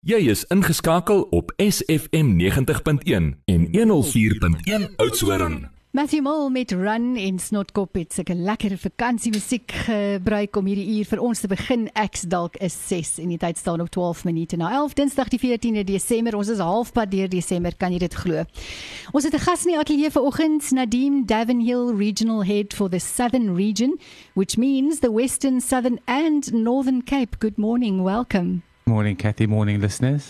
Jy is ingeskakel op SFM 90.1 en 104.1 Oudtshoorn. Matthew Mole met Run en Snotkop het sulke lekker vakansiemusiek gebruik om hierdie uur vir ons te begin. Ek's dalk is 6 en die tyd staan op 12 minute na 11 Dinsdag die 14de Desember. Ons is halfpad deur Desember, kan jy dit glo? Ons het 'n gas in die ateljee vanoggend, Nadim Davenhill, Regional Head for the Southern Region, which means the Western, Southern and Northern Cape. Good morning. Welcome. Morning, Kathy. Morning, listeners.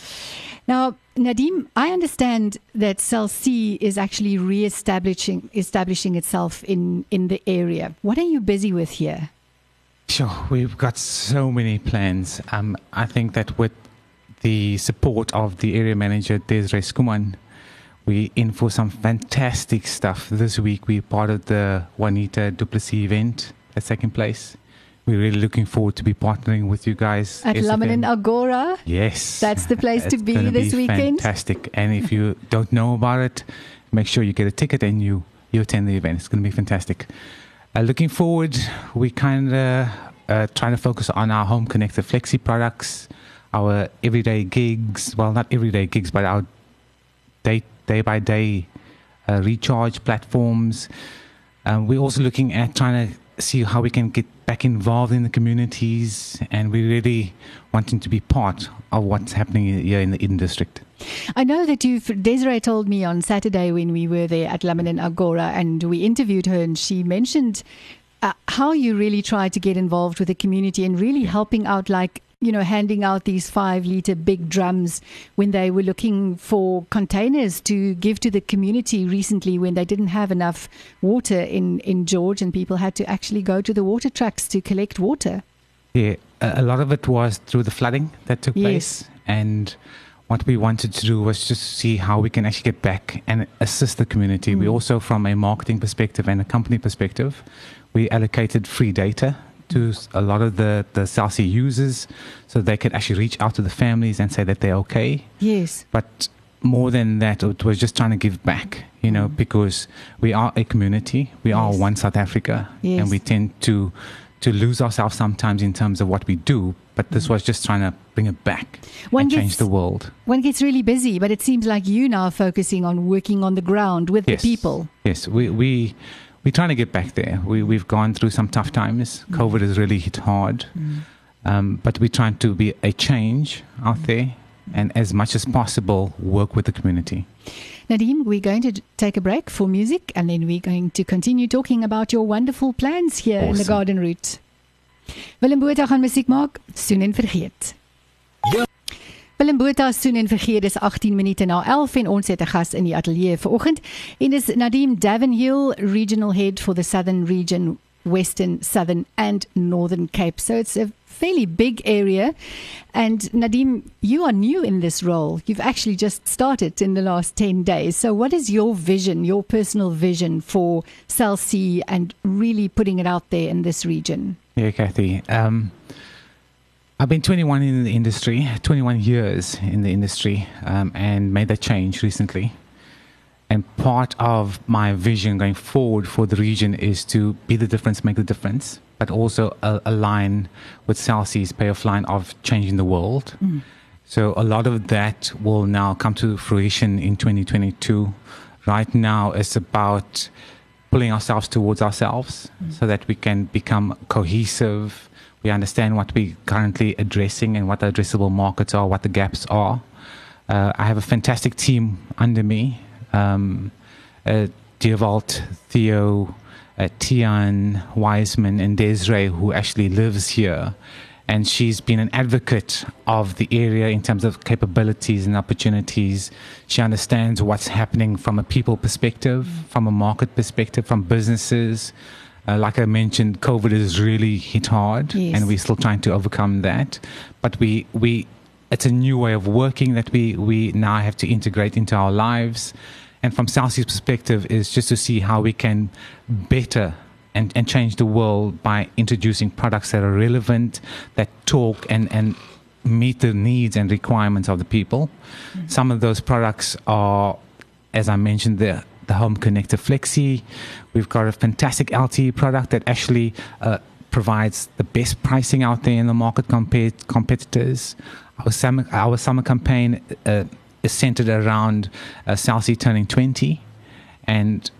Now, Nadim, I understand that Cell C is actually re-establishing establishing itself in, in the area. What are you busy with here? Sure, we've got so many plans. Um, I think that with the support of the area manager, Desiree Skuman, we in for some fantastic stuff. This week, we're part of the Juanita du Plessis event that's taking place. We're really looking forward to be partnering with you guys. At. Lamanin Agora? Yes. That's the place to be this weekend. Fantastic. And if you don't know about it, make sure you get a ticket and you, you attend the event. It's going to be fantastic. Uh, looking forward, we kind of uh, trying to focus on our home connected flexi products, our everyday gigs. Well, not everyday gigs, but our day day by day uh, recharge platforms. Um, we're also looking at trying to see how we can get back involved in the communities, and we're really wanting to be part of what's happening here in the Eden District. I know that you've Desiree told me on Saturday when we were there at Lamanin Agora and we interviewed her and she mentioned uh, how you really try to get involved with the community and really helping out like you know handing out these 5 liter big drums when they were looking for containers to give to the community recently when they didn't have enough water in in George and people had to actually go to the water trucks to collect water. Yeah, a, lot of it was through the flooding that took Yes. place, and what we wanted to do was just see how we can actually get back and assist the community. We mm. also, from a marketing perspective and a company perspective, we allocated free data to a lot of the the Cell C users, so they could actually reach out to the families and say that they're okay. Yes. But more than that, it was just trying to give back, you know, mm. because we are a community. We are one South Africa, Yes. and we tend to to lose ourselves sometimes in terms of what we do. But this mm. was just trying to bring it back One and gets- change the world. One gets really busy, but it seems like you now are focusing on working on the ground with Yes. the people. Yes, we we we're trying to get back there. We we've gone through some tough times. Mm. COVID has really hit hard, mm. um, but we're trying to be a change out mm. there, and as much as possible, work with the community. Nadim, we're going to take a break for music and then we're going to continue talking about your wonderful plans here in the Garden Route. Willem Botha gaan musiek maak, soen en vergeet. Willem Botha soen en vergeet is 18 minute na 11 en ons het 'n gas in die ateljee vanoggend en dis Nadim Davenhill, Regional Head for the Southern Region, Western, Southern and Northern Cape. So it's a fairly big area. And Nadim, you are new in this role. You've actually just started in the last 10 days. So, what is your vision, your personal vision for Cell C and really putting it out there in this region? Yeah, Kathy. Um, I've been 21 in the industry, 21 years in the industry, um, and made that change recently. And part of my vision going forward for the region is to be the difference, make the difference, but also a- align with Cell C's pay of line of changing the world. Mm. So a lot of that will now come to fruition in 2022. Right now, it's about pulling ourselves towards ourselves mm. so that we can become cohesive. We understand what we're currently addressing and what the addressable markets are, what the gaps are. Uh, I have a fantastic team under me. Um, uh, Dierwald, Theo, uh, Tian, Wiseman, and Desiree, who actually lives here. And she's been an advocate of the area in terms of capabilities and opportunities. She understands what's happening from a people perspective, from a market perspective, from businesses. Uh, like I mentioned, COVID has really hit hard, Yes. and we're still trying to overcome that. But we, we, it's a new way of working that we, we now have to integrate into our lives. And from Cell C's perspective, is just to see how we can better and, and change the world by introducing products that are relevant, that talk and, and meet the needs and requirements of the people. Some of those products are, as I mentioned, the the home connector flexi. We've got a fantastic LTE product that actually uh, provides the best pricing out there in the market compared competitors. Our summer, our summer campaign uh, is centered around uh, Cell C turning 20. And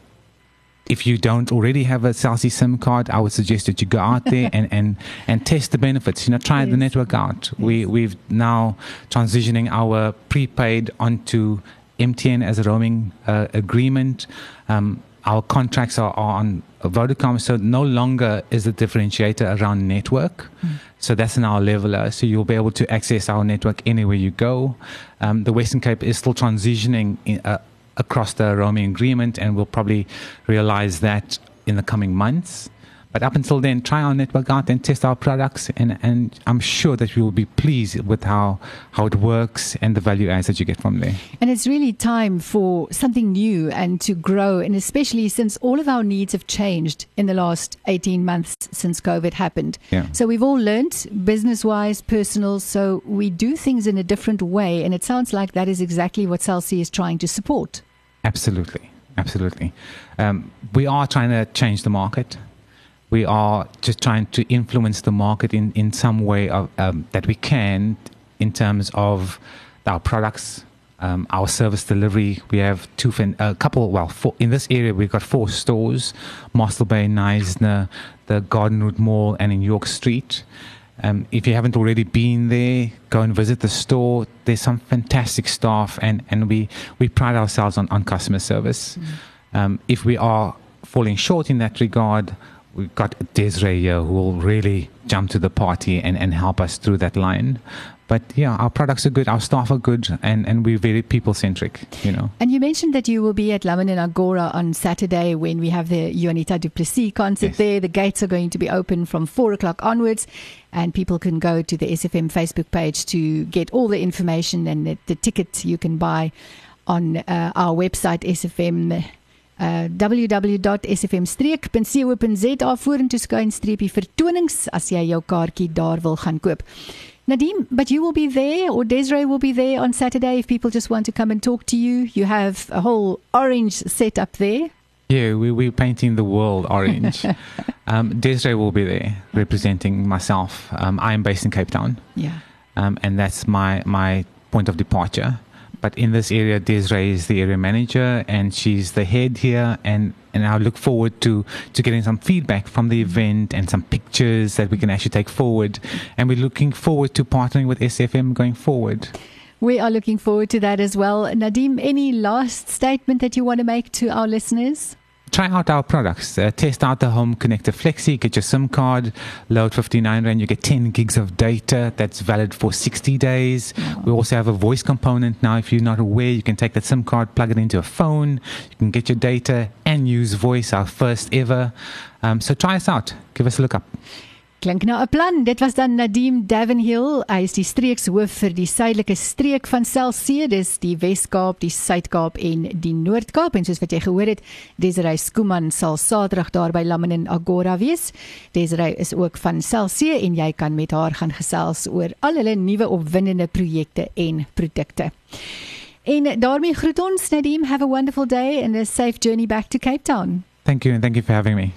if you don't already have a Cell C SIM card, I would suggest that you go out there and, and, and test the benefits. You know, try yes. the network out. Yes. We, we've now transitioning our prepaid onto MTN as a roaming uh, agreement. Um, our contracts are, are on Vodacom, so no longer is the differentiator around network. Mm. So that's in our leveler. So you'll be able to access our network anywhere you go. Um, the Western Cape is still transitioning in, uh, across the roaming agreement, and we'll probably realize that in the coming months. But up until then, try our network out and test our products, and, and I'm sure that you will be pleased with how, how it works and the value adds that you get from there. And it's really time for something new and to grow, and especially since all of our needs have changed in the last 18 months since COVID happened. Yeah. So we've all learned, business wise, personal, so we do things in a different way, and it sounds like that is exactly what Cell C is trying to support. Absolutely. Absolutely. Um, we are trying to change the market we are just trying to influence the market in, in some way of, um, that we can in terms of our products, um, our service delivery. We have two, a couple, well, four, in this area, we've got four stores Mossel Bay, Knysna, the Garden Route Mall, and in York Street. Um, if you haven't already been there, go and visit the store. There's some fantastic staff, and, and we, we pride ourselves on, on customer service. Mm. if we are falling short in that regard, we've got Desiree here who will really jump to the party and, and help us through that line. But yeah, our products are good, our staff are good, and, and we're very people centric, you know. And you mentioned that you will be at Laminin Agora on Saturday when we have the Juanita du Plessis concert yes. there. The gates are going to be open from four o'clock onwards, and people can go to the SFM Facebook page to get all the information and the, the tickets you can buy on uh, our website, SFM uh www.sfmstreek.co.za vorentoe skyn streepie vertonings as jy jou kaartjie daar wil gaan koop. Nadim, but you will be there or Desiree will be there on Saturday if people just want to come and talk to you. You have a whole orange set up there. Yeah, we, we're painting the world orange. um, Desiree will be there representing myself. Um, I am based in Cape Town. Yeah. Um, and that's my, my point of departure. But in this area, Desiree is the area manager and she's the head here. And, and I look forward to, to getting some feedback from the event and some pictures that we can actually take forward. And we're looking forward to partnering with SFM going forward. We are looking forward to that as well. Nadim, any last statement that you want to make to our listeners? Try out our products. Uh, test out the Home Connector Flexi. Get your SIM card, load 59 Rand. You get 10 gigs of data that's valid for 60 days. We also have a voice component now. If you're not aware, you can take that SIM card, plug it into a phone. You can get your data and use voice, our first ever. Um, so try us out. Give us a look up. Klink nou 'n plan. Dit was dan Nadim Davenhill. Hy is die streekshoof vir die suidelike streek van Celsee, dis die Wes-Kaap, die Suid-Kaap en die Noord-Kaap. En soos wat jy gehoor het, Desiree Skuman sal Saterdag daar by Laminin Agora wees. Desiree is ook van Celsee en jy kan met haar gaan gesels oor al hulle nuwe opwindende projekte en produkte. En daarmee groet ons Nadim, have a wonderful day and a safe journey back to Cape Town. Thank you and thank you for having me.